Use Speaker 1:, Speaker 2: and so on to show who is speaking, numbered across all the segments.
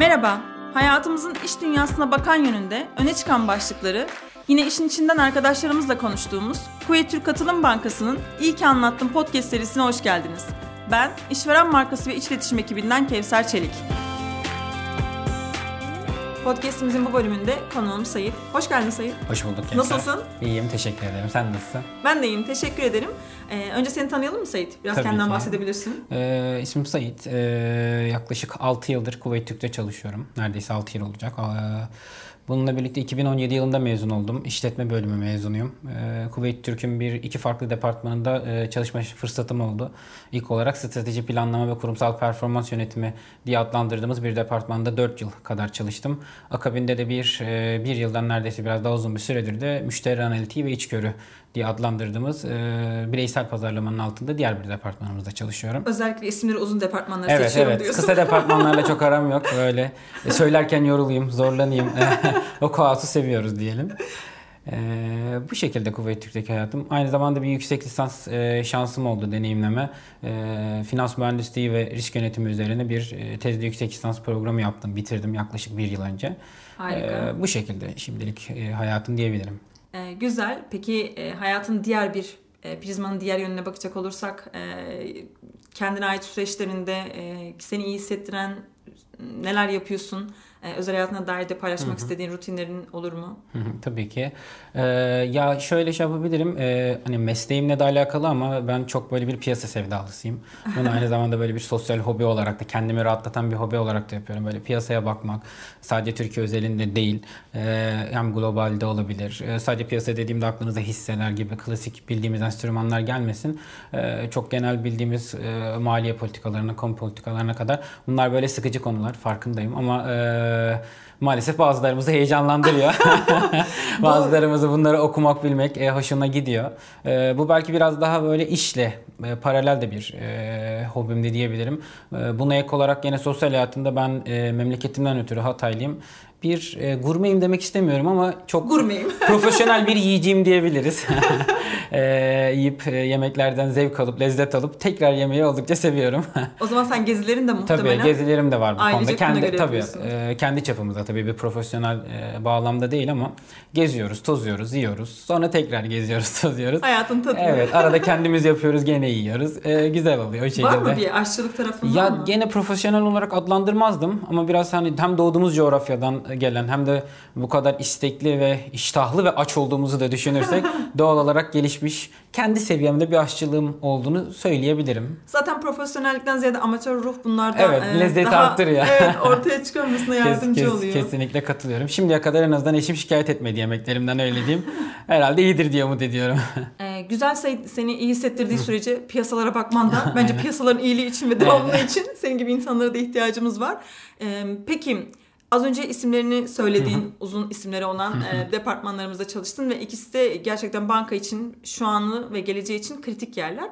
Speaker 1: Merhaba, hayatımızın iş dünyasına bakan yönünde öne çıkan başlıkları yine işin içinden arkadaşlarımızla konuştuğumuz Kuveyt Türk Katılım Bankası'nın İyi ki Anlattım podcast serisine hoş geldiniz. Ben işveren markası ve iç iletişim ekibinden Kevser Çelik. Podcast'imizin bu bölümünde konuğum Sayit. Hoş geldin Sayit.
Speaker 2: Hoş bulduk Kevser.
Speaker 1: Nasılsın?
Speaker 2: İyiyim, teşekkür ederim. Sen nasılsın?
Speaker 1: Ben de iyiyim, teşekkür ederim. Ee, önce seni tanıyalım mı Sayit? Biraz
Speaker 2: Tabii
Speaker 1: kendinden
Speaker 2: ki.
Speaker 1: bahsedebilirsin.
Speaker 2: Ee, ismim Sait. Ee, yaklaşık 6 yıldır Kuveyt Türk'te çalışıyorum. Neredeyse 6 yıl olacak. Ee, bununla birlikte 2017 yılında mezun oldum. İşletme bölümü mezunuyum. Ee, Kuveyt Türk'ün bir iki farklı departmanında e, çalışma fırsatım oldu. İlk olarak strateji planlama ve kurumsal performans yönetimi diye adlandırdığımız bir departmanda 4 yıl kadar çalıştım. Akabinde de bir, e, bir yıldan neredeyse biraz daha uzun bir süredir de müşteri analitiği ve içgörü diye adlandırdığımız e, bireysel pazarlamanın altında diğer bir departmanımızda çalışıyorum.
Speaker 1: Özellikle isimleri uzun departmanları
Speaker 2: Evet
Speaker 1: seçiyorum
Speaker 2: evet
Speaker 1: diyorsun.
Speaker 2: kısa departmanlarla çok aram yok böyle e, söylerken yorulayım zorlanayım o kaosu seviyoruz diyelim. E, bu şekilde Kuveyt Türk'teki hayatım. Aynı zamanda bir yüksek lisans e, şansım oldu deneyimleme. E, finans mühendisliği ve risk yönetimi üzerine bir e, tezli yüksek lisans programı yaptım. Bitirdim yaklaşık bir yıl önce.
Speaker 1: Harika.
Speaker 2: E, bu şekilde şimdilik e, hayatım diyebilirim.
Speaker 1: Ee, güzel. Peki e, hayatın diğer bir e, prizmanın diğer yönüne bakacak olursak e, kendine ait süreçlerinde e, seni iyi hissettiren neler yapıyorsun? E, özel hayatına dair de paylaşmak istediğin rutinlerin olur mu?
Speaker 2: Hı hı, Tabii ki. Ee, ya şöyle şey yapabilirim. Ee, hani mesleğimle de alakalı ama ben çok böyle bir piyasa sevdalısıyım. Bunu aynı zamanda böyle bir sosyal hobi olarak da kendimi rahatlatan bir hobi olarak da yapıyorum. Böyle piyasaya bakmak sadece Türkiye özelinde değil. Ee, hem globalde olabilir. Ee, sadece piyasa dediğimde aklınıza hisseler gibi klasik bildiğimiz enstrümanlar gelmesin. Ee, çok genel bildiğimiz e, maliye politikalarına, kamu politikalarına kadar bunlar böyle sıkıcı konular farkındayım ama e, maalesef bazılarımızı heyecanlandırıyor. Bazılarımızı bunları okumak, bilmek e, hoşuna gidiyor. E, bu belki biraz daha böyle işle e, paralel de bir e, hobim de diyebilirim. E, buna ek olarak yine sosyal hayatımda ben e, memleketimden ötürü Hataylıyım. Bir e, gurmeyim demek istemiyorum ama çok
Speaker 1: Gurmeyim.
Speaker 2: profesyonel bir yiyeceğim diyebiliriz. e, yiyip e, yemeklerden zevk alıp, lezzet alıp tekrar yemeyi oldukça seviyorum.
Speaker 1: O zaman sen gezilerin de muhtemelen
Speaker 2: Tabii gezilerim de var bu konuda. Kendi tabii e, kendi çapımızda tabii bir profesyonel e, bağlamda değil ama geziyoruz, tozuyoruz, yiyoruz. Sonra tekrar geziyoruz, tozuyoruz.
Speaker 1: hayatın tadı.
Speaker 2: Evet, arada kendimiz yapıyoruz, gene yiyoruz. E, güzel oluyor o şekilde.
Speaker 1: Var mı bir aşçılık tarafında
Speaker 2: Ya
Speaker 1: mı?
Speaker 2: gene profesyonel olarak adlandırmazdım ama biraz hani hem doğduğumuz coğrafyadan gelen hem de bu kadar istekli ve iştahlı ve aç olduğumuzu da düşünürsek doğal olarak gelişmiş kendi seviyemde bir aşçılığım olduğunu söyleyebilirim.
Speaker 1: Zaten profesyonellikten ziyade amatör ruh bunlarda
Speaker 2: Evet,
Speaker 1: e,
Speaker 2: lezzeti
Speaker 1: daha,
Speaker 2: arttırıyor.
Speaker 1: Evet, ortaya çıkarmasına
Speaker 2: Kes-
Speaker 1: yardımcı
Speaker 2: kes-
Speaker 1: oluyor.
Speaker 2: Kesinlikle katılıyorum. Şimdiye kadar en azından eşim şikayet etmedi yemeklerimden öyle diyeyim. Herhalde iyidir diye umut ediyorum.
Speaker 1: Ee, güzel seni iyi hissettirdiği sürece piyasalara bakman da bence piyasaların iyiliği için ve devamlı için senin gibi insanlara da ihtiyacımız var. Ee, peki az önce isimlerini söylediğin uzun isimleri olan e, departmanlarımızda çalıştın ve ikisi de gerçekten banka için şu anı ve geleceği için kritik yerler.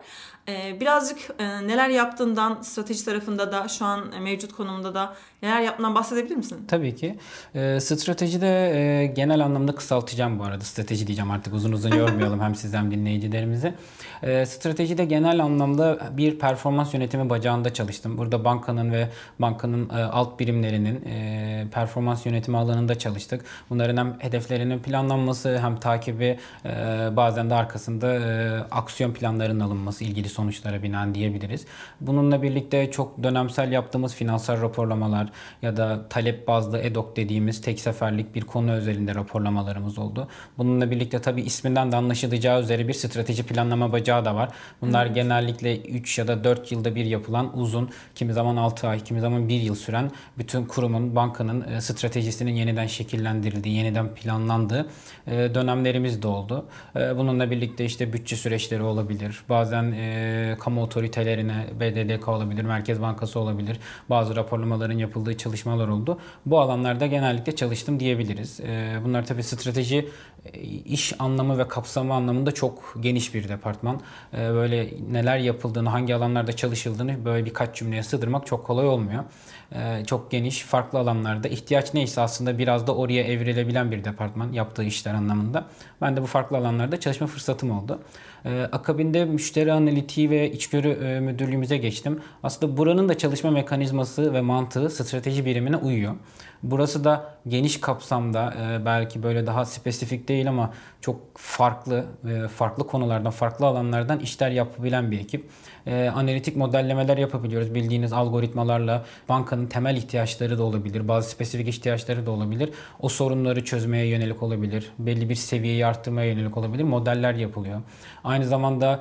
Speaker 1: Ee, birazcık e, neler yaptığından strateji tarafında da şu an e, mevcut konumda da neler yaptığından bahsedebilir misin?
Speaker 2: Tabii ki. Ee, stratejide e, genel anlamda kısaltacağım bu arada. Strateji diyeceğim artık uzun uzun yormayalım hem siz hem dinleyicilerimizi. Ee, stratejide genel anlamda bir performans yönetimi bacağında çalıştım. Burada bankanın ve bankanın e, alt birimlerinin e, performans yönetimi alanında çalıştık. Bunların hem hedeflerinin planlanması hem takibi e, bazen de arkasında e, aksiyon planlarının alınması ilgili sonuçlara binaen diyebiliriz. Bununla birlikte çok dönemsel yaptığımız finansal raporlamalar ya da talep bazlı EDOC dediğimiz tek seferlik bir konu özelinde raporlamalarımız oldu. Bununla birlikte tabii isminden de anlaşılacağı üzere bir strateji planlama bacağı da var. Bunlar genellikle 3 ya da 4 yılda bir yapılan uzun, kimi zaman 6 ay, kimi zaman 1 yıl süren bütün kurumun, bankanın e, stratejisinin yeniden şekillendirildiği, yeniden planlandığı e, dönemlerimiz de oldu. E, Bununla birlikte işte bütçe süreçleri olabilir. Bazen e, kamu otoritelerine BDDK olabilir, Merkez Bankası olabilir. Bazı raporlamaların yapıldığı çalışmalar oldu. Bu alanlarda genellikle çalıştım diyebiliriz. E, Bunlar tabii strateji e, iş anlamı ve kapsamı anlamında çok geniş bir departman. E, Böyle neler yapıldığını, hangi alanlarda çalışıldığını böyle birkaç cümleye sığdırmak çok kolay olmuyor. E, Çok geniş, farklı alanlarda ihtiyaç neyse aslında biraz da oraya evrilebilen bir departman yaptığı işler anlamında. Ben de bu farklı alanlarda çalışma fırsatım oldu. E, akabinde müşteri analitiği ve içgörü e, müdürlüğümüze geçtim. Aslında buranın da çalışma mekanizması ve mantığı strateji birimine uyuyor. Burası da geniş kapsamda e, belki böyle daha spesifik değil ama çok farklı e, farklı konulardan, farklı alanlardan işler yapabilen bir ekip. E, analitik modellemeler yapabiliyoruz. Bildiğiniz algoritmalarla bankanın temel ihtiyaçları da olabilir. Bazı spesifik ihtiyaçları da olabilir. O sorunları çözmeye yönelik olabilir. Belli bir seviyeyi arttırmaya yönelik olabilir. Modeller yapılıyor. Aynı zamanda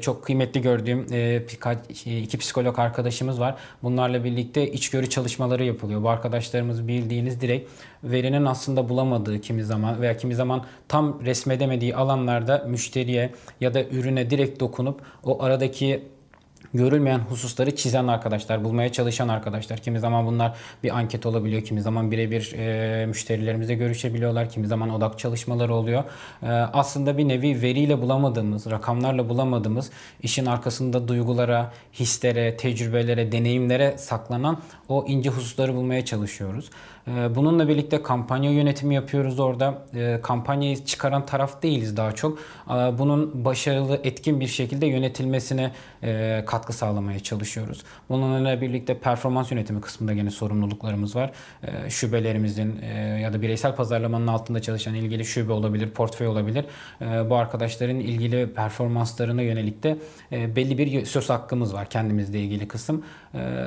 Speaker 2: çok kıymetli gördüğüm iki psikolog arkadaşımız var. Bunlarla birlikte içgörü çalışmaları yapılıyor. Bu arkadaşlarımız bildiğiniz direkt verinin aslında bulamadığı kimi zaman veya kimi zaman tam resmedemediği alanlarda müşteriye ya da ürüne direkt dokunup o aradaki görülmeyen hususları çizen arkadaşlar, bulmaya çalışan arkadaşlar. Kimi zaman bunlar bir anket olabiliyor, kimi zaman birebir e, müşterilerimizle görüşebiliyorlar, kimi zaman odak çalışmaları oluyor. E, aslında bir nevi veriyle bulamadığımız, rakamlarla bulamadığımız, işin arkasında duygulara, hislere, tecrübelere, deneyimlere saklanan o ince hususları bulmaya çalışıyoruz. Ee, bununla birlikte kampanya yönetimi yapıyoruz orada. Ee, kampanyayı çıkaran taraf değiliz daha çok. Ee, bunun başarılı, etkin bir şekilde yönetilmesine e, katkı sağlamaya çalışıyoruz. Bununla birlikte performans yönetimi kısmında yine sorumluluklarımız var. Şubelerimizin e, ya da bireysel pazarlamanın altında çalışan ilgili şube olabilir, portföy olabilir. Bu arkadaşların ilgili performanslarına yönelik de e, belli bir söz hakkımız var kendimizle ilgili kısım.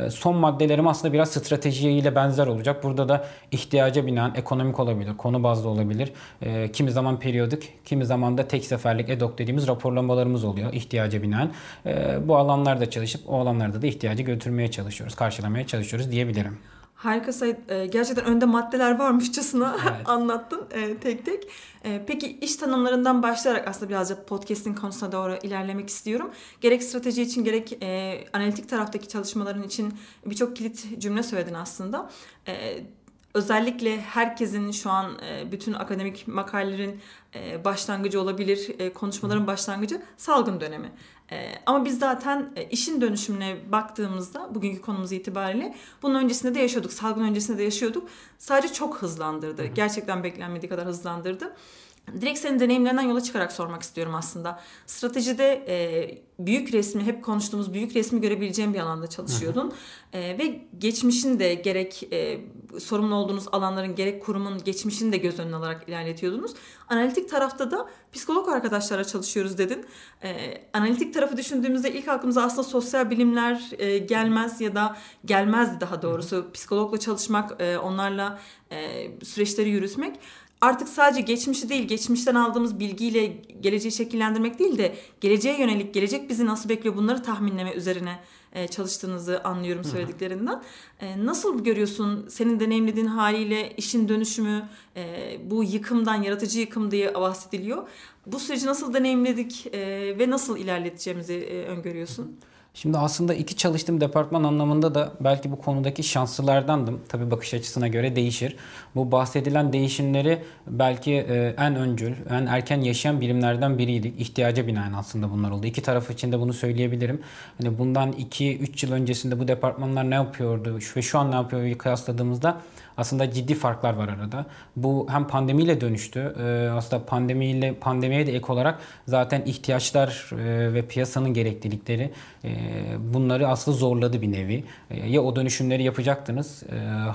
Speaker 2: Son maddelerim aslında biraz stratejiyle benzer olacak. Burada da ihtiyaca binaen ekonomik olabilir, konu bazlı olabilir. E, kimi zaman periyodik, kimi zaman da tek seferlik EDOK dediğimiz raporlamalarımız oluyor ihtiyaca binaen. E, bu alanlarda çalışıp o alanlarda da ihtiyacı götürmeye çalışıyoruz, karşılamaya çalışıyoruz diyebilirim.
Speaker 1: Harika Sayın. E, gerçekten önde maddeler varmışçasına evet. anlattın e, tek tek. E, peki iş tanımlarından başlayarak aslında birazcık podcast'in konusuna doğru ilerlemek istiyorum. Gerek strateji için gerek analitik taraftaki çalışmaların için birçok kilit cümle söyledin aslında özellikle herkesin şu an e, bütün akademik makalelerin e, başlangıcı olabilir, e, konuşmaların başlangıcı salgın dönemi. Ama biz zaten işin dönüşümüne baktığımızda bugünkü konumuz itibariyle bunun öncesinde de yaşıyorduk. Salgın öncesinde de yaşıyorduk. Sadece çok hızlandırdı. Gerçekten beklenmediği kadar hızlandırdı. Direkt senin deneyimlerinden yola çıkarak sormak istiyorum aslında. Stratejide e, büyük resmi, hep konuştuğumuz büyük resmi görebileceğim bir alanda çalışıyordun. E, ve geçmişin de gerek e, sorumlu olduğunuz alanların gerek kurumun geçmişini de göz önüne alarak ilerletiyordunuz. Analitik tarafta da psikolog arkadaşlarla çalışıyoruz dedin. E, analitik tarafı düşündüğümüzde ilk aklımıza aslında sosyal bilimler e, gelmez ya da gelmezdi daha doğrusu. Psikologla çalışmak, e, onlarla e, süreçleri yürütmek artık sadece geçmişi değil, geçmişten aldığımız bilgiyle geleceği şekillendirmek değil de geleceğe yönelik, gelecek bizi nasıl bekliyor bunları tahminleme üzerine e, çalıştığınızı anlıyorum söylediklerinden. E, nasıl görüyorsun senin deneyimlediğin haliyle işin dönüşümü, e, bu yıkımdan, yaratıcı yıkım diye bahsediliyor. Bu süreci nasıl deneyimledik ve nasıl ilerleteceğimizi öngörüyorsun?
Speaker 2: Şimdi aslında iki çalıştığım departman anlamında da belki bu konudaki şanslılardandım. Tabi bakış açısına göre değişir. Bu bahsedilen değişimleri belki e, en öncül, en erken yaşayan birimlerden biriydik. İhtiyaca binaen aslında bunlar oldu. İki taraf için de bunu söyleyebilirim. Hani bundan 2-3 yıl öncesinde bu departmanlar ne yapıyordu ve şu an ne yapıyor kıyasladığımızda aslında ciddi farklar var arada. Bu hem pandemiyle dönüştü. Ee, aslında pandemiyle pandemiye de ek olarak zaten ihtiyaçlar e, ve piyasanın gereklilikleri e, bunları aslında zorladı bir nevi. E, ya o dönüşümleri yapacaktınız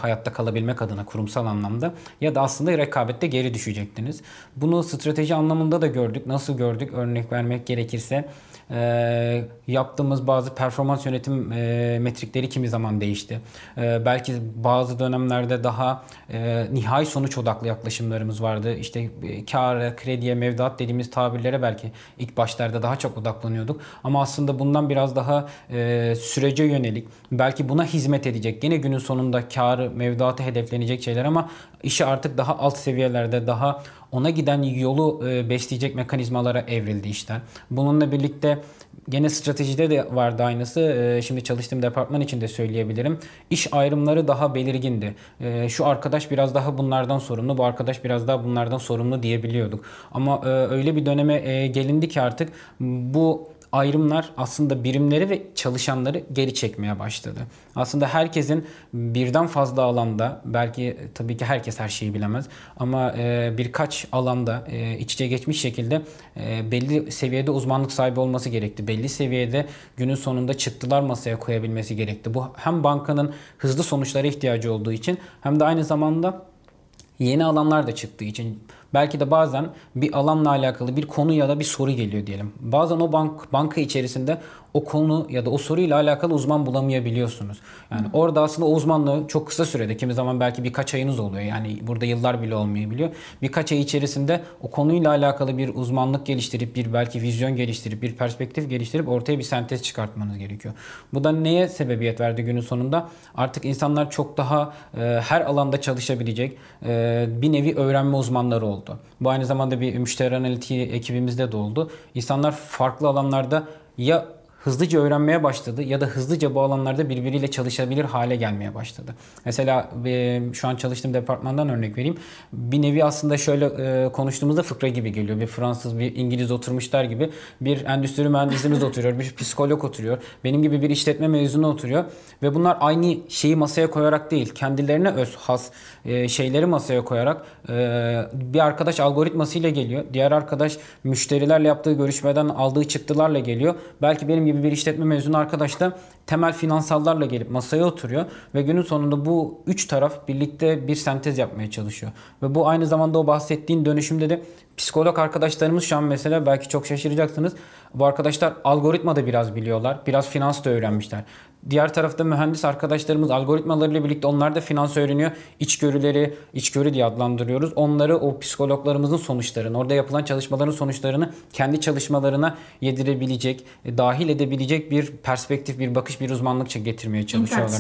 Speaker 2: hayatta kalabilmek adına kurumsal anlamda ya da aslında rekabette geri düşecektiniz. Bunu strateji anlamında da gördük. Nasıl gördük? Örnek vermek gerekirse e, yaptığımız bazı performans yönetim e, metrikleri kimi zaman değişti. E, belki bazı dönemlerde daha e, nihai sonuç odaklı yaklaşımlarımız vardı. İşte e, kâra, krediye, mevduat dediğimiz tabirlere belki ilk başlarda daha çok odaklanıyorduk. Ama aslında bundan biraz daha e, sürece yönelik, belki buna hizmet edecek, yine günün sonunda karı, mevduatı hedeflenecek şeyler ama işi artık daha alt seviyelerde, daha ona giden yolu e, besleyecek mekanizmalara evrildi işler. Bununla birlikte gene stratejide de vardı aynısı. E, şimdi çalıştığım departman için de söyleyebilirim. İş ayrımları daha belirgindi. E, şu arkadaş biraz daha bunlardan sorumlu, bu arkadaş biraz daha bunlardan sorumlu diyebiliyorduk. Ama öyle bir döneme gelindi ki artık bu ayrımlar aslında birimleri ve çalışanları geri çekmeye başladı. Aslında herkesin birden fazla alanda belki tabii ki herkes her şeyi bilemez ama e, birkaç alanda e, iç içe geçmiş şekilde e, belli seviyede uzmanlık sahibi olması gerekti. Belli seviyede günün sonunda çıktılar masaya koyabilmesi gerekti. Bu hem bankanın hızlı sonuçlara ihtiyacı olduğu için hem de aynı zamanda yeni alanlar da çıktığı için belki de bazen bir alanla alakalı bir konu ya da bir soru geliyor diyelim. Bazen o bank banka içerisinde o konu ya da o soruyla alakalı uzman bulamayabiliyorsunuz. Yani Hı. orada aslında o uzmanlığı çok kısa sürede kimi zaman belki birkaç ayınız oluyor. Yani burada yıllar bile olmayabiliyor. Birkaç ay içerisinde o konuyla alakalı bir uzmanlık geliştirip bir belki vizyon geliştirip bir perspektif geliştirip ortaya bir sentez çıkartmanız gerekiyor. Bu da neye sebebiyet verdi günün sonunda? Artık insanlar çok daha e, her alanda çalışabilecek e, bir nevi öğrenme uzmanları oldu. Bu aynı zamanda bir müşteri analitiği ekibimizde de oldu. İnsanlar farklı alanlarda ya hızlıca öğrenmeye başladı ya da hızlıca bu alanlarda birbiriyle çalışabilir hale gelmeye başladı. Mesela şu an çalıştığım departmandan örnek vereyim. Bir nevi aslında şöyle e, konuştuğumuzda fıkra gibi geliyor. Bir Fransız, bir İngiliz oturmuşlar gibi. Bir endüstri mühendisimiz oturuyor, bir psikolog oturuyor. Benim gibi bir işletme mezunu oturuyor. Ve bunlar aynı şeyi masaya koyarak değil, kendilerine öz has e, şeyleri masaya koyarak e, bir arkadaş algoritmasıyla geliyor. Diğer arkadaş müşterilerle yaptığı görüşmeden aldığı çıktılarla geliyor. Belki benim gibi gibi bir işletme mezunu arkadaş da temel finansallarla gelip masaya oturuyor ve günün sonunda bu üç taraf birlikte bir sentez yapmaya çalışıyor. Ve bu aynı zamanda o bahsettiğin dönüşümde de psikolog arkadaşlarımız şu an mesela belki çok şaşıracaksınız. Bu arkadaşlar algoritma da biraz biliyorlar. Biraz finans da öğrenmişler. Diğer tarafta mühendis arkadaşlarımız algoritmalarıyla birlikte onlar da finans öğreniyor. İçgörüleri, içgörü diye adlandırıyoruz. Onları o psikologlarımızın sonuçlarını, orada yapılan çalışmaların sonuçlarını kendi çalışmalarına yedirebilecek, e, dahil edebilecek bir perspektif, bir bakış, bir uzmanlık getirmeye çalışıyorlar.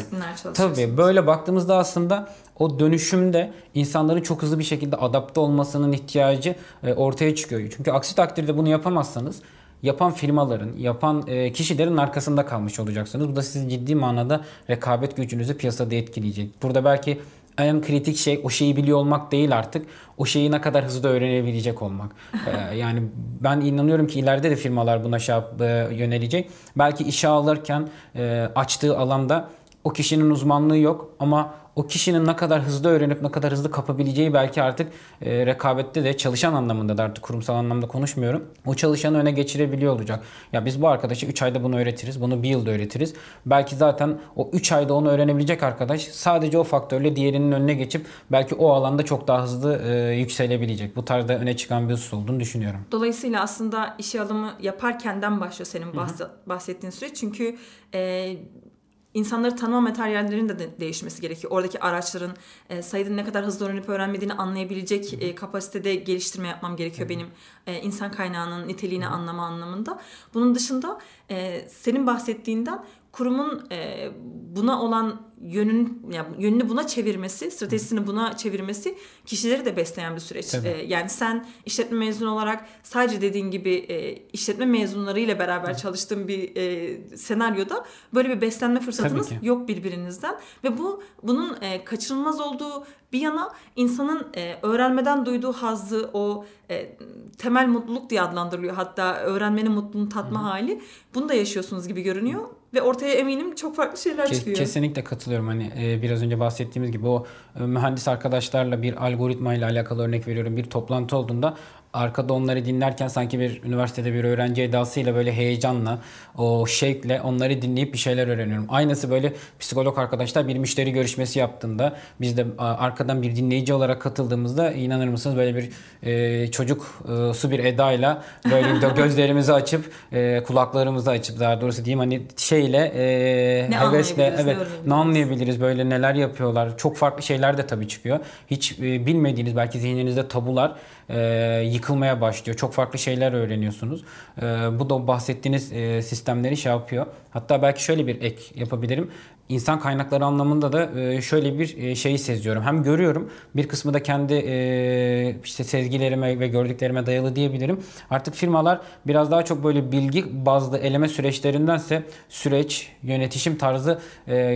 Speaker 2: Tabii böyle baktığımızda aslında o dönüşümde insanların çok hızlı bir şekilde adapte olmasının ihtiyacı e, ortaya çıkıyor. Çünkü aksi takdirde bunu yapamazsanız yapan firmaların, yapan e, kişilerin arkasında kalmış olacaksınız. Bu da sizin ciddi manada rekabet gücünüzü piyasada etkileyecek. Burada belki en kritik şey o şeyi biliyor olmak değil artık. O şeyi ne kadar hızlı öğrenebilecek olmak. ee, yani ben inanıyorum ki ileride de firmalar buna şey, e, yönelecek. Belki işe alırken e, açtığı alanda o kişinin uzmanlığı yok ama o kişinin ne kadar hızlı öğrenip ne kadar hızlı kapabileceği belki artık e, rekabette de çalışan anlamında da artık kurumsal anlamda konuşmuyorum. O çalışanı öne geçirebiliyor olacak. Ya biz bu arkadaşı 3 ayda bunu öğretiriz. Bunu 1 yılda öğretiriz. Belki zaten o 3 ayda onu öğrenebilecek arkadaş sadece o faktörle diğerinin önüne geçip belki o alanda çok daha hızlı e, yükselebilecek. Bu tarzda öne çıkan bir husus olduğunu düşünüyorum.
Speaker 1: Dolayısıyla aslında işe alımı yaparkenden başlıyor senin bahs- bahsettiğin süreç. Çünkü e, insanları tanıma materyallerinin de, de değişmesi gerekiyor. Oradaki araçların e, Said'in ne kadar hızlı öğrenip öğrenmediğini anlayabilecek e, kapasitede geliştirme yapmam gerekiyor benim e, insan kaynağının niteliğini anlama anlamında. Bunun dışında e, senin bahsettiğinden kurumun e, buna olan yönün yani yönünü buna çevirmesi, stratejisini buna çevirmesi kişileri de besleyen bir süreç. E, yani sen işletme mezunu olarak sadece dediğin gibi e, işletme mezunlarıyla beraber çalıştığın bir e, senaryoda böyle bir beslenme fırsatınız yok birbirinizden ve bu bunun e, kaçınılmaz olduğu bir yana insanın e, öğrenmeden duyduğu hazzı o e, temel mutluluk diye adlandırılıyor. Hatta öğrenmenin mutluluğunu tatma Hı-hı. hali. Bunu da yaşıyorsunuz gibi görünüyor ve ortaya eminim çok farklı şeyler Kes, çıkıyor.
Speaker 2: Kesinlikle katılıyorum. Hani e, biraz önce bahsettiğimiz gibi o e, mühendis arkadaşlarla bir algoritma ile alakalı örnek veriyorum. Bir toplantı olduğunda arkada onları dinlerken sanki bir üniversitede bir öğrenci edasıyla böyle heyecanla, o şevkle onları dinleyip bir şeyler öğreniyorum. Aynısı böyle psikolog arkadaşlar bir müşteri görüşmesi yaptığında biz de arkadan bir dinleyici olarak katıldığımızda inanır mısınız böyle bir e, çocuk e, su bir edayla böyle gözlerimizi açıp e, kulaklarımızı açıp daha doğrusu diyeyim hani şeyle e, ne hevesle evet ne anlayabiliriz böyle neler yapıyorlar. Çok farklı şeyler de tabii çıkıyor. Hiç e, bilmediğiniz belki zihninizde tabular e, yıkılmaya başlıyor. Çok farklı şeyler öğreniyorsunuz. E, bu da bahsettiğiniz e, sistemleri şey yapıyor. Hatta belki şöyle bir ek yapabilirim. İnsan kaynakları anlamında da e, şöyle bir e, şeyi seziyorum. Hem görüyorum bir kısmı da kendi e, işte sezgilerime ve gördüklerime dayalı diyebilirim. Artık firmalar biraz daha çok böyle bilgi bazlı eleme süreçlerindense süreç, yönetişim tarzı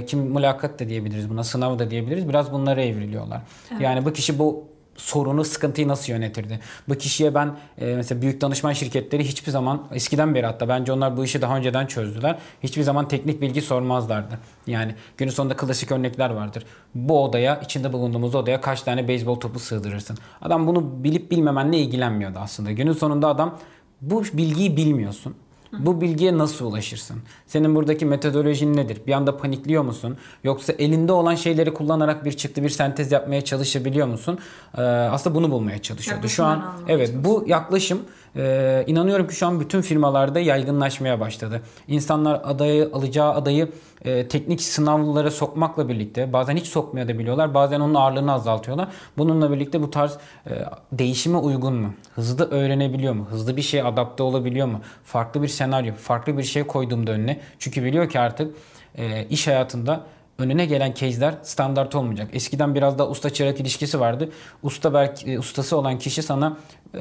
Speaker 2: kim mülakat da diyebiliriz buna, sınav da diyebiliriz. Biraz bunlara evriliyorlar. Evet. Yani bu kişi bu sorunu, sıkıntıyı nasıl yönetirdi? Bu kişiye ben e, mesela büyük danışman şirketleri hiçbir zaman eskiden beri hatta bence onlar bu işi daha önceden çözdüler. Hiçbir zaman teknik bilgi sormazlardı. Yani günün sonunda klasik örnekler vardır. Bu odaya, içinde bulunduğumuz odaya kaç tane beyzbol topu sığdırırsın? Adam bunu bilip bilmemenle ilgilenmiyordu aslında. Günün sonunda adam bu bilgiyi bilmiyorsun. Bu bilgiye nasıl ulaşırsın? Senin buradaki metodolojin nedir? Bir anda panikliyor musun? Yoksa elinde olan şeyleri kullanarak bir çıktı bir sentez yapmaya çalışabiliyor musun? Ee, aslında bunu bulmaya çalışıyordu. Şu an
Speaker 1: Yaklaşımdan
Speaker 2: evet bu yaklaşım e, inanıyorum ki şu an bütün firmalarda yaygınlaşmaya başladı. İnsanlar adayı alacağı adayı e, teknik sınavlara sokmakla birlikte bazen hiç sokmaya da biliyorlar. Bazen onun ağırlığını azaltıyorlar. Bununla birlikte bu tarz e, değişime uygun mu? Hızlı öğrenebiliyor mu? Hızlı bir şeye adapte olabiliyor mu? Farklı bir senaryo, farklı bir şey koyduğumda önüne. Çünkü biliyor ki artık e, iş hayatında önüne gelen case'ler standart olmayacak. Eskiden biraz da usta çırak ilişkisi vardı. Usta belki e, ustası olan kişi sana e,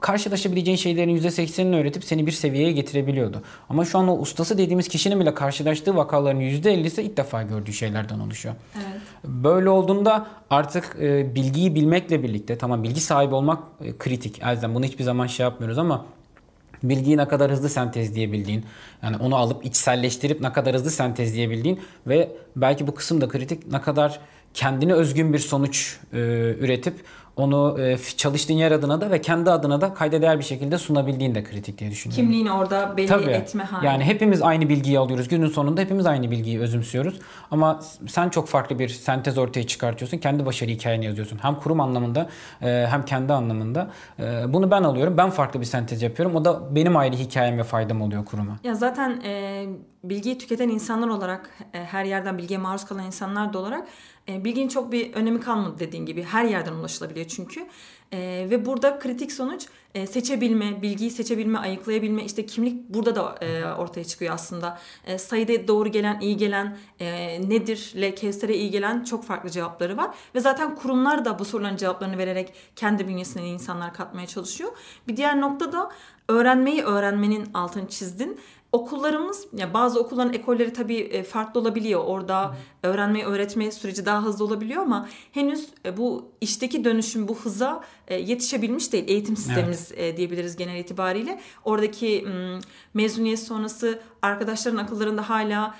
Speaker 2: karşılaşabileceğin şeylerin %80'ini öğretip seni bir seviyeye getirebiliyordu. Ama şu an o ustası dediğimiz kişinin bile karşılaştığı vakaların %50'si ilk defa gördüğü şeylerden oluşuyor.
Speaker 1: Evet.
Speaker 2: Böyle olduğunda artık e, bilgiyi bilmekle birlikte tamam bilgi sahibi olmak e, kritik. Elzem bunu hiçbir zaman şey yapmıyoruz ama bilgiyi ne kadar hızlı sentezleyebildiğin, yani onu alıp içselleştirip ne kadar hızlı sentezleyebildiğin ve belki bu kısım da kritik ne kadar kendine özgün bir sonuç e, üretip onu e, çalıştığın yer adına da ve kendi adına da kayda değer bir şekilde sunabildiğin de kritik diye düşünüyorum.
Speaker 1: Kimliğini orada belli
Speaker 2: Tabii.
Speaker 1: etme hali.
Speaker 2: Yani hepimiz aynı bilgiyi alıyoruz. Günün sonunda hepimiz aynı bilgiyi özümsüyoruz. Ama sen çok farklı bir sentez ortaya çıkartıyorsun. Kendi başarı hikayeni yazıyorsun. Hem kurum anlamında e, hem kendi anlamında. E, Bunu ben alıyorum. Ben farklı bir sentez yapıyorum. O da benim ayrı hikayem ve faydam oluyor kuruma.
Speaker 1: Ya zaten e, bilgiyi tüketen insanlar olarak, e, her yerden bilgiye maruz kalan insanlar da olarak e, bilginin çok bir önemi kalmadı dediğin gibi. Her yerden ulaşılabiliyor çünkü. E, ve burada kritik sonuç e, seçebilme, bilgiyi seçebilme, ayıklayabilme. işte kimlik burada da e, ortaya çıkıyor aslında. E, sayıda doğru gelen, iyi gelen, e, nedirle Kevser'e iyi gelen çok farklı cevapları var. Ve zaten kurumlar da bu soruların cevaplarını vererek kendi bünyesine insanlar katmaya çalışıyor. Bir diğer nokta da öğrenmeyi öğrenmenin altını çizdin okullarımız ya bazı okulların ekolleri tabii e, farklı olabiliyor. Orada öğrenme öğretme süreci daha hızlı olabiliyor ama henüz e, bu işteki dönüşüm bu hıza e, yetişebilmiş değil. Eğitim sistemimiz e, diyebiliriz genel itibariyle. Oradaki mezuniyet sonrası arkadaşların akıllarında hala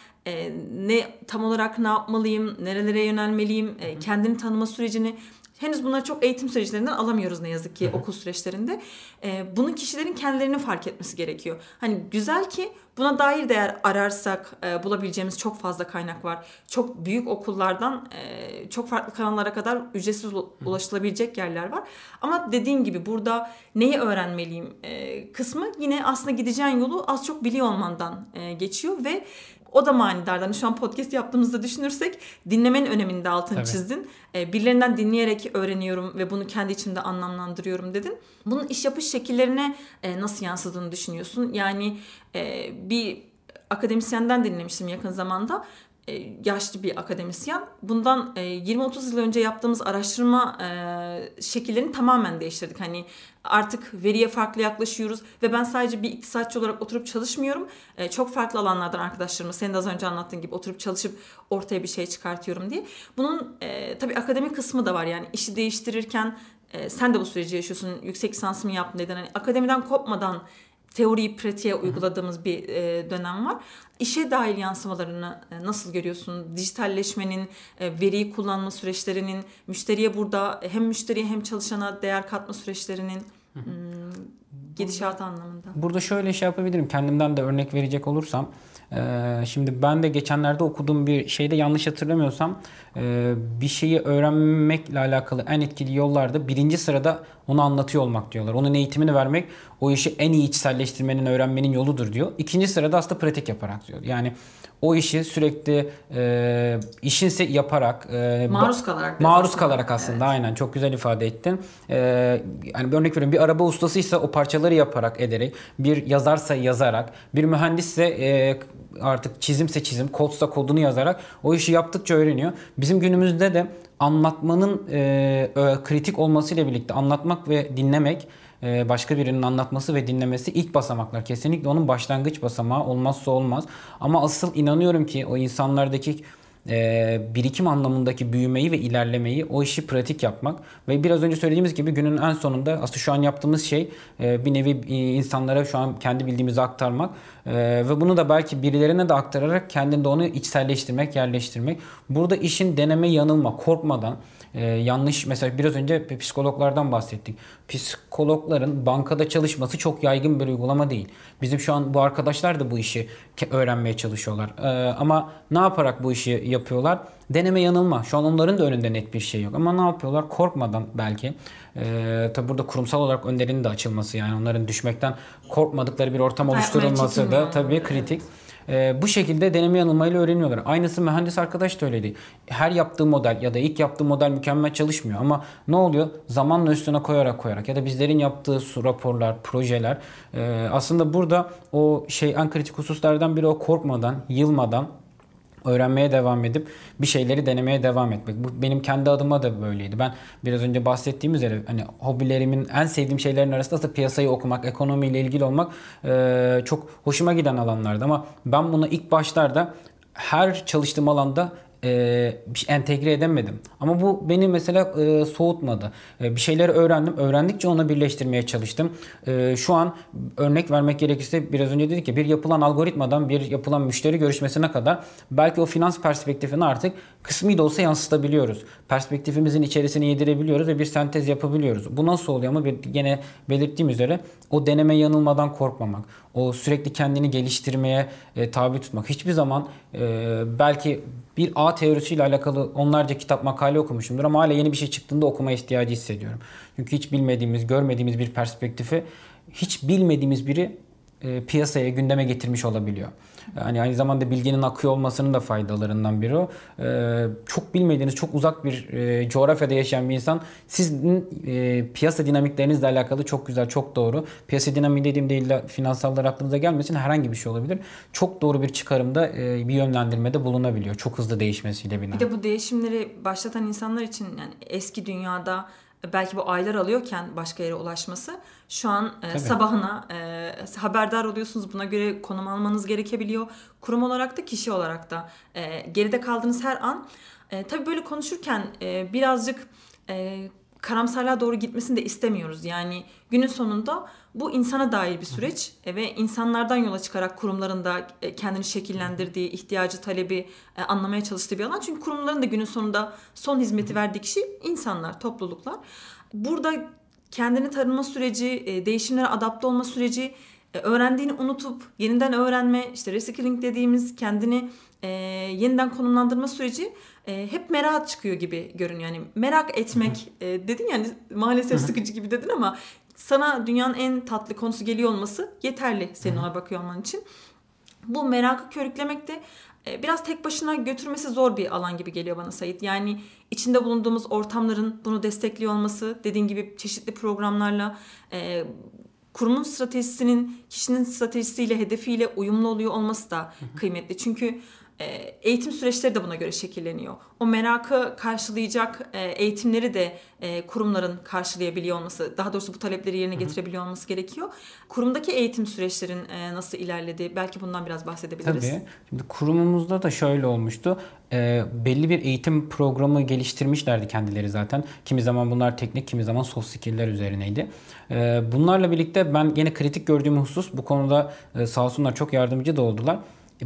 Speaker 1: ne tam olarak ne yapmalıyım, nerelere yönelmeliyim, kendini tanıma sürecini Henüz bunları çok eğitim süreçlerinden alamıyoruz ne yazık ki okul süreçlerinde. Ee, bunu kişilerin kendilerinin fark etmesi gerekiyor. Hani güzel ki buna dair değer ararsak e, bulabileceğimiz çok fazla kaynak var. Çok büyük okullardan e, çok farklı kanallara kadar ücretsiz ula- ulaşılabilecek yerler var. Ama dediğin gibi burada neyi öğrenmeliyim e, kısmı yine aslında gideceğin yolu az çok biliyor olmandan e, geçiyor ve o da manidardan. Hani Şu an podcast yaptığımızda düşünürsek dinlemenin önemini de altını
Speaker 2: Tabii.
Speaker 1: çizdin. E, birilerinden dinleyerek öğreniyorum ve bunu kendi içimde anlamlandırıyorum dedin. Bunun iş yapış şekillerine e, nasıl yansıdığını düşünüyorsun? Yani e, bir akademisyenden dinlemiştim yakın zamanda. E, yaşlı bir akademisyen. Bundan e, 20-30 yıl önce yaptığımız araştırma e, şekillerini tamamen değiştirdik. Hani artık veriye farklı yaklaşıyoruz ve ben sadece bir iktisatçı olarak oturup çalışmıyorum. E, çok farklı alanlardan arkadaşlarımla senin de az önce anlattığın gibi oturup çalışıp ortaya bir şey çıkartıyorum diye. Bunun e, tabii akademik kısmı da var yani işi değiştirirken e, sen de bu süreci yaşıyorsun. Yüksek lisansımı yaptın dedin. Hani akademiden kopmadan teoriyi pratiğe uyguladığımız bir e, dönem var. İşe dair yansımalarını e, nasıl görüyorsun? Dijitalleşmenin, e, veriyi kullanma süreçlerinin, müşteriye burada hem müşteriye hem çalışana değer katma süreçlerinin hmm, gidişatı anlamında.
Speaker 2: Burada şöyle şey yapabilirim. Kendimden de örnek verecek olursam. Şimdi ben de geçenlerde okuduğum bir şeyde yanlış hatırlamıyorsam bir şeyi öğrenmekle alakalı en etkili yollarda birinci sırada onu anlatıyor olmak diyorlar. Onun eğitimini vermek o işi en iyi içselleştirmenin, öğrenmenin yoludur diyor. İkinci sırada aslında pratik yaparak diyor. Yani o işi sürekli eee işinse yaparak eee,
Speaker 1: Maruz kalarak.
Speaker 2: Maruz
Speaker 1: aslında.
Speaker 2: kalarak aslında
Speaker 1: Evet.
Speaker 2: aynen çok güzel ifade ettin. Ee, yani bir örnek veriyorum bir araba ustasıysa o parçaları yaparak ederek, bir yazarsa yazarak, bir mühendisse e, artık çizimse çizim, kodsa kodunu yazarak o işi yaptıkça öğreniyor. Bizim günümüzde de anlatmanın e, kritik olmasıyla birlikte anlatmak ve dinlemek başka birinin anlatması ve dinlemesi ilk basamaklar. Kesinlikle onun başlangıç basamağı olmazsa olmaz. Ama asıl inanıyorum ki o insanlardaki e, birikim anlamındaki büyümeyi ve ilerlemeyi, o işi pratik yapmak ve biraz önce söylediğimiz gibi günün en sonunda aslında şu an yaptığımız şey e, bir nevi insanlara şu an kendi bildiğimizi aktarmak e, ve bunu da belki birilerine de aktararak kendinde onu içselleştirmek, yerleştirmek. Burada işin deneme, yanılma, korkmadan ee, yanlış mesela biraz önce psikologlardan bahsettik. Psikologların bankada çalışması çok yaygın bir uygulama değil. Bizim şu an bu arkadaşlar da bu işi öğrenmeye çalışıyorlar. Ee, ama ne yaparak bu işi yapıyorlar? Deneme yanılma. Şu an onların da önünde net bir şey yok. Ama ne yapıyorlar? Korkmadan belki. Ee, tabi burada kurumsal olarak önlerinin de açılması yani onların düşmekten korkmadıkları bir ortam oluşturulması da tabii kritik. Evet. E, bu şekilde deneme yanılmayla öğreniyorlar. Aynısı mühendis arkadaş da öyleydi. Her yaptığı model ya da ilk yaptığı model mükemmel çalışmıyor ama ne oluyor? Zamanla üstüne koyarak koyarak ya da bizlerin yaptığı raporlar, projeler e, aslında burada o şey en kritik hususlardan biri o korkmadan, yılmadan öğrenmeye devam edip bir şeyleri denemeye devam etmek. Bu benim kendi adıma da böyleydi. Ben biraz önce bahsettiğim üzere hani hobilerimin en sevdiğim şeylerin arasında da piyasayı okumak, ekonomiyle ilgili olmak e, çok hoşuma giden alanlardı ama ben bunu ilk başlarda her çalıştığım alanda e, şey entegre edemedim. Ama bu beni mesela e, soğutmadı. E, bir şeyleri öğrendim. Öğrendikçe onu birleştirmeye çalıştım. E, şu an örnek vermek gerekirse biraz önce dedik ki bir yapılan algoritmadan bir yapılan müşteri görüşmesine kadar belki o finans perspektifini artık kısmi de olsa yansıtabiliyoruz. Perspektifimizin içerisine yedirebiliyoruz ve bir sentez yapabiliyoruz. Bu nasıl oluyor ama bir, gene belirttiğim üzere o deneme yanılmadan korkmamak, o sürekli kendini geliştirmeye e, tabi tutmak. Hiçbir zaman e, belki bir teorisiyle alakalı onlarca kitap makale okumuşumdur ama hala yeni bir şey çıktığında okuma ihtiyacı hissediyorum. Çünkü hiç bilmediğimiz, görmediğimiz bir perspektifi hiç bilmediğimiz biri e, piyasaya, gündeme getirmiş olabiliyor. Yani aynı zamanda bilginin akıyor olmasının da faydalarından biri o. Ee, çok bilmediğiniz, çok uzak bir e, coğrafyada yaşayan bir insan sizin e, piyasa dinamiklerinizle alakalı çok güzel, çok doğru. Piyasa dinamiği dediğim değil de finansallar aklınıza gelmesin herhangi bir şey olabilir. Çok doğru bir çıkarımda e, bir yönlendirmede bulunabiliyor. Çok hızlı değişmesiyle bina.
Speaker 1: Bir de bu değişimleri başlatan insanlar için yani eski dünyada belki bu aylar alıyorken başka yere ulaşması şu an e, sabahına e, haberdar oluyorsunuz. Buna göre konum almanız gerekebiliyor. Kurum olarak da kişi olarak da e, geride kaldığınız her an e, tabii böyle konuşurken e, birazcık e, karamsarlığa doğru gitmesini de istemiyoruz. Yani günün sonunda bu insana dair bir süreç e, ve insanlardan yola çıkarak kurumların da e, kendini şekillendirdiği, ihtiyacı, talebi e, anlamaya çalıştığı bir alan. Çünkü kurumların da günün sonunda son hizmeti verdiği kişi insanlar, topluluklar. Burada kendini tanıma süreci, değişimlere adapte olma süreci, öğrendiğini unutup yeniden öğrenme, işte reskilling dediğimiz kendini yeniden konumlandırma süreci hep merak çıkıyor gibi görünüyor. Yani merak etmek dedin yani maalesef sıkıcı gibi dedin ama sana dünyanın en tatlı konusu geliyor olması yeterli senin ona bakıyor olman için. Bu merakı körüklemek de e, biraz tek başına götürmesi zor bir alan gibi geliyor bana Sayit. Yani içinde bulunduğumuz ortamların bunu destekliyor olması, dediğin gibi çeşitli programlarla e, kurumun stratejisinin kişinin stratejisiyle, hedefiyle uyumlu oluyor olması da kıymetli. Çünkü eğitim süreçleri de buna göre şekilleniyor. O merakı karşılayacak e, eğitimleri de e, kurumların karşılayabiliyor olması, daha doğrusu bu talepleri yerine getirebiliyor olması gerekiyor. Kurumdaki eğitim süreçlerin nasıl ilerledi? Belki bundan biraz bahsedebiliriz.
Speaker 2: Tabii. Şimdi kurumumuzda da şöyle olmuştu. belli bir eğitim programı geliştirmişlerdi kendileri zaten. Kimi zaman bunlar teknik, kimi zaman soft skill'ler üzerineydi. bunlarla birlikte ben gene kritik gördüğüm husus bu konuda sağ olsunlar çok yardımcı da oldular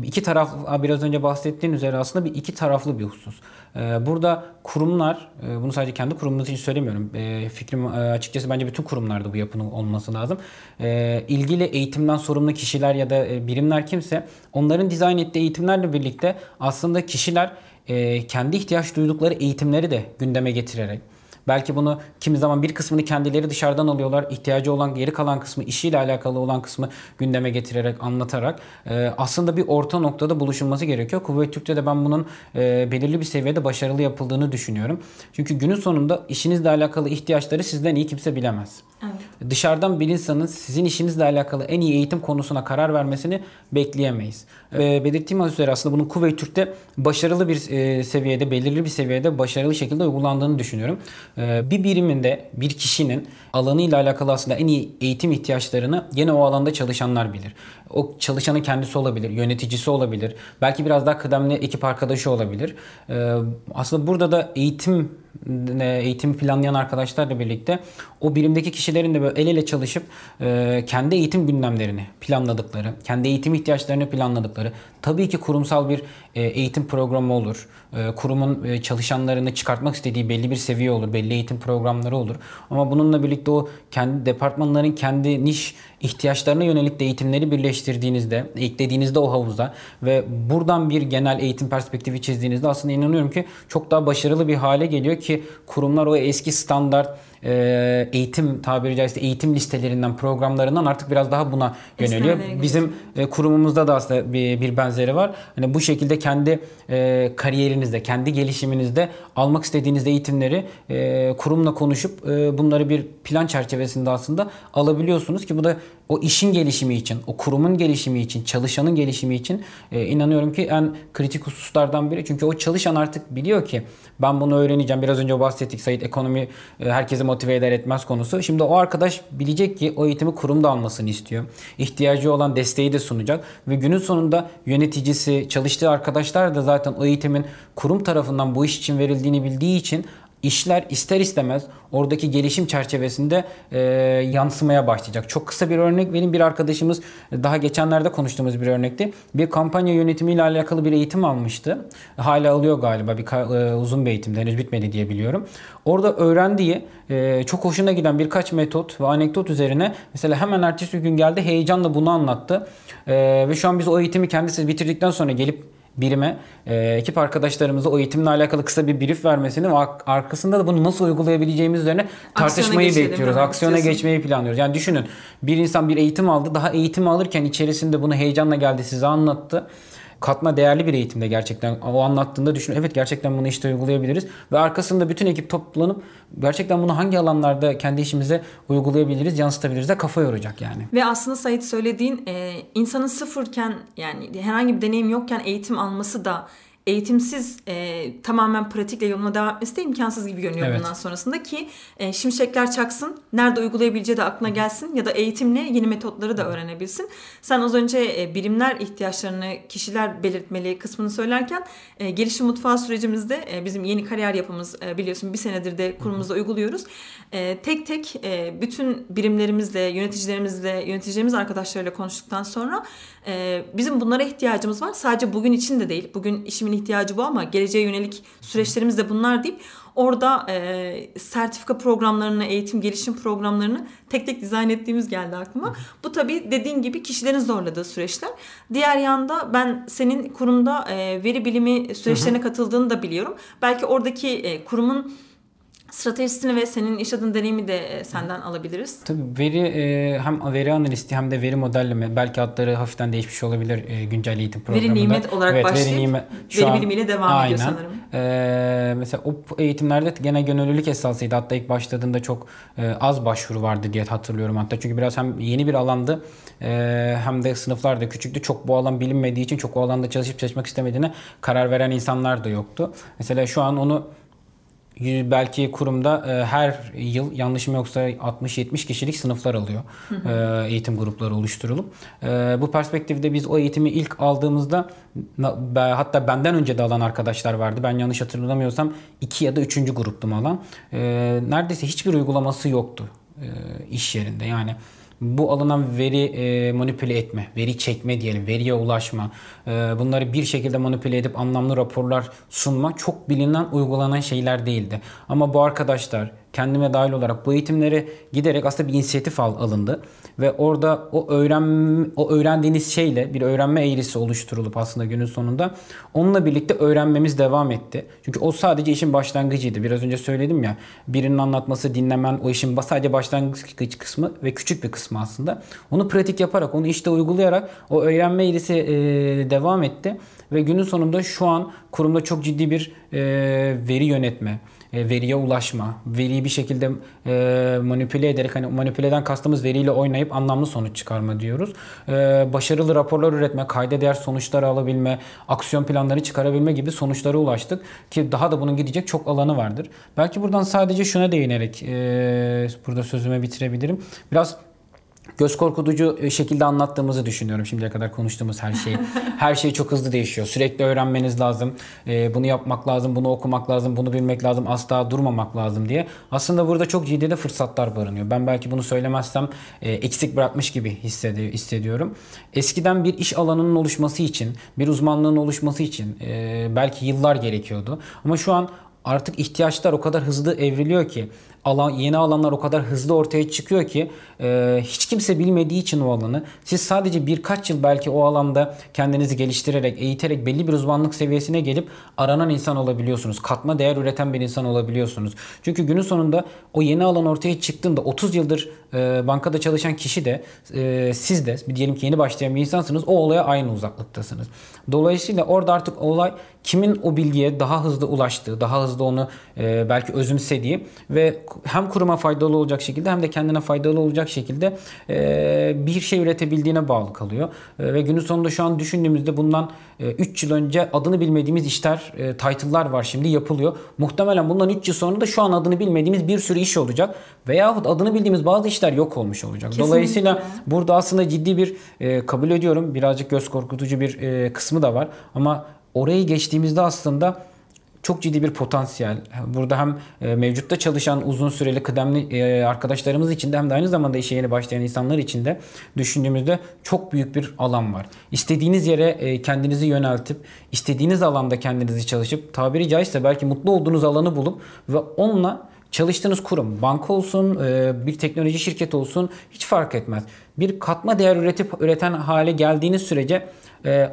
Speaker 2: iki taraf biraz önce bahsettiğin üzere aslında bir iki taraflı bir husus. Ee, burada kurumlar, e, bunu sadece kendi kurumumuz için söylemiyorum. Ee, fikrim e, açıkçası bence bütün kurumlarda bu yapının olması lazım. İlgili eğitimden sorumlu kişiler ya da e, birimler kimse onların dizayn ettiği eğitimlerle birlikte aslında kişiler kendi ihtiyaç duydukları eğitimleri de gündeme getirerek Belki bunu kimi zaman bir kısmını kendileri dışarıdan alıyorlar. İhtiyacı olan geri kalan kısmı, işiyle alakalı olan kısmı gündeme getirerek, anlatarak e, aslında bir orta noktada buluşulması gerekiyor. Kuvvet Türk'te de ben bunun e, belirli bir seviyede başarılı yapıldığını düşünüyorum. Çünkü günün sonunda işinizle alakalı ihtiyaçları sizden iyi kimse bilemez. Evet. Dışarıdan bir insanın sizin işinizle alakalı en iyi eğitim konusuna karar vermesini bekleyemeyiz. Evet. belirttiğim üzere aslında bunun Kuveyt Türk'te başarılı bir e, seviyede, belirli bir seviyede başarılı şekilde uygulandığını düşünüyorum. E, bir biriminde bir kişinin alanıyla alakalı aslında en iyi eğitim ihtiyaçlarını gene o alanda çalışanlar bilir. O çalışanın kendisi olabilir, yöneticisi olabilir. Belki biraz daha kıdemli ekip arkadaşı olabilir. E, aslında burada da eğitim eğitim planlayan arkadaşlarla birlikte o birimdeki kişilerin de böyle el ele çalışıp e, kendi eğitim gündemlerini planladıkları, kendi eğitim ihtiyaçlarını planladıkları, tabii ki kurumsal bir e, eğitim programı olur. E, kurumun e, çalışanlarını çıkartmak istediği belli bir seviye olur, belli eğitim programları olur. Ama bununla birlikte o kendi departmanların kendi niş ihtiyaçlarına yönelik de eğitimleri birleştirdiğinizde, eklediğinizde o havuzda ve buradan bir genel eğitim perspektifi çizdiğinizde aslında inanıyorum ki çok daha başarılı bir hale geliyor ki kurumlar o eski standart e, eğitim tabiri caizse eğitim listelerinden programlarından artık biraz daha buna yöneliyor. Bizim e, kurumumuzda da aslında bir, bir benzeri var. Hani bu şekilde kendi e, kariyerinizde, kendi gelişiminizde almak istediğiniz eğitimleri e, kurumla konuşup e, bunları bir plan çerçevesinde aslında alabiliyorsunuz ki bu da o işin gelişimi için, o kurumun gelişimi için, çalışanın gelişimi için e, inanıyorum ki en kritik hususlardan biri. Çünkü o çalışan artık biliyor ki ben bunu öğreneceğim. Biraz önce bahsettik Sayit ekonomi e, herkesi motive eder etmez konusu. Şimdi o arkadaş bilecek ki o eğitimi kurumda almasını istiyor. İhtiyacı olan desteği de sunacak ve günün sonunda yöneticisi, çalıştığı arkadaşlar da zaten o eğitimin kurum tarafından bu iş için verildiğini bildiği için işler ister istemez oradaki gelişim çerçevesinde e, yansımaya başlayacak. Çok kısa bir örnek benim bir arkadaşımız daha geçenlerde konuştuğumuz bir örnekti. Bir kampanya yönetimiyle alakalı bir eğitim almıştı. Hala alıyor galiba bir e, uzun bir eğitimde henüz bitmedi diye biliyorum. Orada öğrendiği e, çok hoşuna giden birkaç metot ve anekdot üzerine mesela hemen ertesi gün geldi heyecanla bunu anlattı. E, ve şu an biz o eğitimi kendisi bitirdikten sonra gelip birime e, ekip arkadaşlarımıza o eğitimle alakalı kısa bir brief vermesini ve arkasında da bunu nasıl uygulayabileceğimiz üzerine tartışmayı Aksiyona bekliyoruz. Aksiyona geçmeyi planlıyoruz. Yani düşünün bir insan bir eğitim aldı. Daha eğitim alırken içerisinde bunu heyecanla geldi size anlattı katma değerli bir eğitimde gerçekten o anlattığında düşün evet gerçekten bunu işte uygulayabiliriz ve arkasında bütün ekip toplanıp gerçekten bunu hangi alanlarda kendi işimize uygulayabiliriz yansıtabiliriz de kafa yoracak yani.
Speaker 1: Ve aslında Sait söylediğin insanın sıfırken yani herhangi bir deneyim yokken eğitim alması da eğitimsiz e, tamamen pratikle yoluna devam etmesi de imkansız gibi görünüyor evet. bundan sonrasında ki e, şimşekler çaksın, nerede uygulayabileceği de aklına gelsin ya da eğitimle yeni metotları da öğrenebilsin. Sen az önce e, birimler ihtiyaçlarını kişiler belirtmeli kısmını söylerken e, gelişim mutfağı sürecimizde e, bizim yeni kariyer yapımız e, biliyorsun bir senedir de kurumumuzda uyguluyoruz. E, tek tek e, bütün birimlerimizle, yöneticilerimizle, yöneticilerimiz arkadaşlarıyla konuştuktan sonra e, bizim bunlara ihtiyacımız var. Sadece bugün için de değil. Bugün işimin ihtiyacı bu ama geleceğe yönelik süreçlerimiz de bunlar deyip orada e, sertifika programlarını, eğitim gelişim programlarını tek tek dizayn ettiğimiz geldi aklıma. Bu tabii dediğin gibi kişilerin zorladığı süreçler. Diğer yanda ben senin kurumda e, veri bilimi süreçlerine katıldığını da biliyorum. Belki oradaki e, kurumun stratejisini ve senin iş adın deneyimi de e, senden alabiliriz.
Speaker 2: Tabii veri e, hem veri analisti hem de veri modelleme belki adları hafiften değişmiş olabilir e, güncel eğitim programında.
Speaker 1: Veri nimet olarak evet, başlayıp veri, nimet, şu veri an, bilimiyle devam aynen. ediyor sanırım.
Speaker 2: Ee, mesela o eğitimlerde gene gönüllülük esasıydı. Hatta ilk başladığında çok az başvuru vardı diye hatırlıyorum hatta. Çünkü biraz hem yeni bir alandı hem de sınıflar da küçüktü. Çok bu alan bilinmediği için çok o alanda çalışıp çalışmak istemediğine karar veren insanlar da yoktu. Mesela şu an onu belki kurumda e, her yıl yanlışım yoksa 60-70 kişilik sınıflar alıyor. E, eğitim grupları oluşturulup. E, bu perspektifte biz o eğitimi ilk aldığımızda hatta benden önce de alan arkadaşlar vardı. Ben yanlış hatırlamıyorsam 2 ya da 3. gruptum alan. E, neredeyse hiçbir uygulaması yoktu e, iş yerinde. Yani bu alınan veri e, manipüle etme, veri çekme diyelim, veriye ulaşma, e, bunları bir şekilde manipüle edip anlamlı raporlar sunma çok bilinen, uygulanan şeyler değildi. Ama bu arkadaşlar kendime dahil olarak bu eğitimlere giderek aslında bir inisiyatif al, alındı ve orada o öğren o öğrendiğiniz şeyle bir öğrenme eğrisi oluşturulup aslında günün sonunda onunla birlikte öğrenmemiz devam etti. Çünkü o sadece işin başlangıcıydı. Biraz önce söyledim ya birinin anlatması, dinlemen o işin sadece başlangıç kısmı ve küçük bir kısmı aslında. Onu pratik yaparak, onu işte uygulayarak o öğrenme eğrisi e, devam etti ve günün sonunda şu an kurumda çok ciddi bir e, veri yönetme, veriye ulaşma, veriyi bir şekilde e, manipüle ederek hani manipüleden kastımız veriyle oynayıp anlamlı sonuç çıkarma diyoruz. E, başarılı raporlar üretme, kayda değer sonuçlar alabilme, aksiyon planları çıkarabilme gibi sonuçlara ulaştık ki daha da bunun gidecek çok alanı vardır. Belki buradan sadece şuna değinerek e, burada sözüme bitirebilirim. Biraz göz korkutucu e, şekilde anlattığımızı düşünüyorum şimdiye kadar konuştuğumuz her şeyi. Her şey çok hızlı değişiyor. Sürekli öğrenmeniz lazım. E, bunu yapmak lazım, bunu okumak lazım, bunu bilmek lazım, asla durmamak lazım diye. Aslında burada çok ciddi de fırsatlar barınıyor. Ben belki bunu söylemezsem e, eksik bırakmış gibi hissediyorum. Eskiden bir iş alanının oluşması için, bir uzmanlığın oluşması için belki yıllar gerekiyordu. Ama şu an artık ihtiyaçlar o kadar hızlı evriliyor ki alan yeni alanlar o kadar hızlı ortaya çıkıyor ki e, hiç kimse bilmediği için o alanı siz sadece birkaç yıl belki o alanda kendinizi geliştirerek, eğiterek belli bir uzmanlık seviyesine gelip aranan insan olabiliyorsunuz. Katma değer üreten bir insan olabiliyorsunuz. Çünkü günün sonunda o yeni alan ortaya çıktığında 30 yıldır e, bankada çalışan kişi de e, siz de diyelim ki yeni başlayan bir insansınız o olaya aynı uzaklıktasınız. Dolayısıyla orada artık olay kimin o bilgiye daha hızlı ulaştığı, daha hızlı onu e, belki özümsediği ve hem kuruma faydalı olacak şekilde hem de kendine faydalı olacak şekilde e, bir şey üretebildiğine bağlı kalıyor. Ve günün sonunda şu an düşündüğümüzde bundan 3 e, yıl önce adını bilmediğimiz işler, e, title'lar var şimdi yapılıyor. Muhtemelen bundan 3 yıl sonra da şu an adını bilmediğimiz bir sürü iş olacak. Veyahut adını bildiğimiz bazı işler yok olmuş olacak. Kesinlikle. Dolayısıyla burada aslında ciddi bir e, kabul ediyorum birazcık göz korkutucu bir e, kısmı da var. Ama orayı geçtiğimizde aslında çok ciddi bir potansiyel. Burada hem e, mevcutta çalışan uzun süreli kıdemli e, arkadaşlarımız için de hem de aynı zamanda işe yeni başlayan insanlar için de düşündüğümüzde çok büyük bir alan var. İstediğiniz yere e, kendinizi yöneltip, istediğiniz alanda kendinizi çalışıp, tabiri caizse belki mutlu olduğunuz alanı bulup ve onunla çalıştığınız kurum, banka olsun, bir teknoloji şirketi olsun hiç fark etmez. Bir katma değer üretip üreten hale geldiğiniz sürece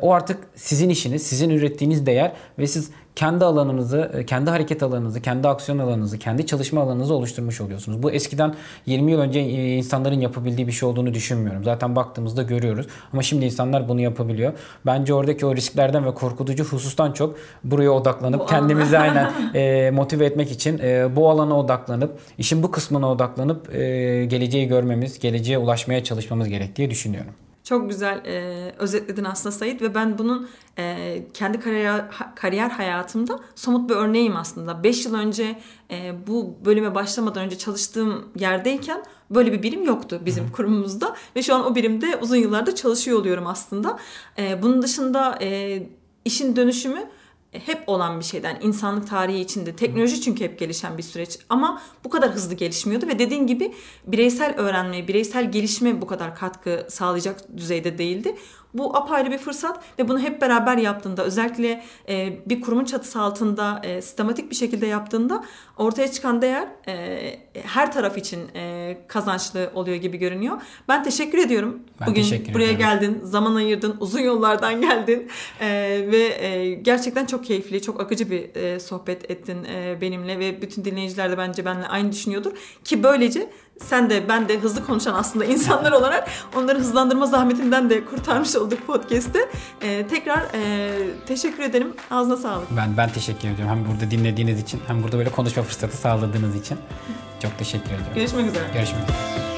Speaker 2: o artık sizin işiniz, sizin ürettiğiniz değer ve siz kendi alanınızı, e, kendi hareket alanınızı, kendi aksiyon alanınızı, kendi çalışma alanınızı oluşturmuş oluyorsunuz. Bu eskiden 20 yıl önce e, insanların yapabildiği bir şey olduğunu düşünmüyorum. Zaten baktığımızda görüyoruz. Ama şimdi insanlar bunu yapabiliyor. Bence oradaki o risklerden ve korkutucu husustan çok buraya odaklanıp bu kendimizi aynen e, motive etmek için e, bu alana odaklanıp, işin bu kısmına odaklanıp e, geleceği görmemiz, geleceğe ulaşmaya çalışmamız gerektiği düşünüyorum.
Speaker 1: Çok güzel e, özetledin aslında Sayit ve ben bunun e, kendi kariyer, kariyer hayatımda somut bir örneğim aslında. 5 yıl önce e, bu bölüme başlamadan önce çalıştığım yerdeyken böyle bir birim yoktu bizim kurumumuzda ve şu an o birimde uzun yıllarda çalışıyor oluyorum aslında. E, bunun dışında e, işin dönüşümü hep olan bir şeyden insanlık tarihi içinde teknoloji çünkü hep gelişen bir süreç ama bu kadar hızlı gelişmiyordu ve dediğin gibi bireysel öğrenmeye, bireysel gelişme bu kadar katkı sağlayacak düzeyde değildi. Bu apayrı bir fırsat ve bunu hep beraber yaptığında özellikle e, bir kurumun çatısı altında e, sistematik bir şekilde yaptığında ortaya çıkan değer e, her taraf için e, kazançlı oluyor gibi görünüyor. Ben teşekkür ediyorum.
Speaker 2: Ben
Speaker 1: Bugün
Speaker 2: teşekkür
Speaker 1: buraya
Speaker 2: ediyorum.
Speaker 1: geldin, zaman ayırdın, uzun yollardan geldin e, ve e, gerçekten çok keyifli, çok akıcı bir e, sohbet ettin e, benimle ve bütün dinleyiciler de bence benimle aynı düşünüyordur. Ki böylece sen de ben de hızlı konuşan aslında insanlar olarak onları hızlandırma zahmetinden de kurtarmış olduk podcast'te. Ee, tekrar e, teşekkür ederim. Ağzına sağlık.
Speaker 2: Ben ben teşekkür ediyorum. Hem burada dinlediğiniz için hem burada böyle konuşma fırsatı sağladığınız için. Çok teşekkür ediyorum.
Speaker 1: Görüşmek üzere.
Speaker 2: Görüşmek üzere.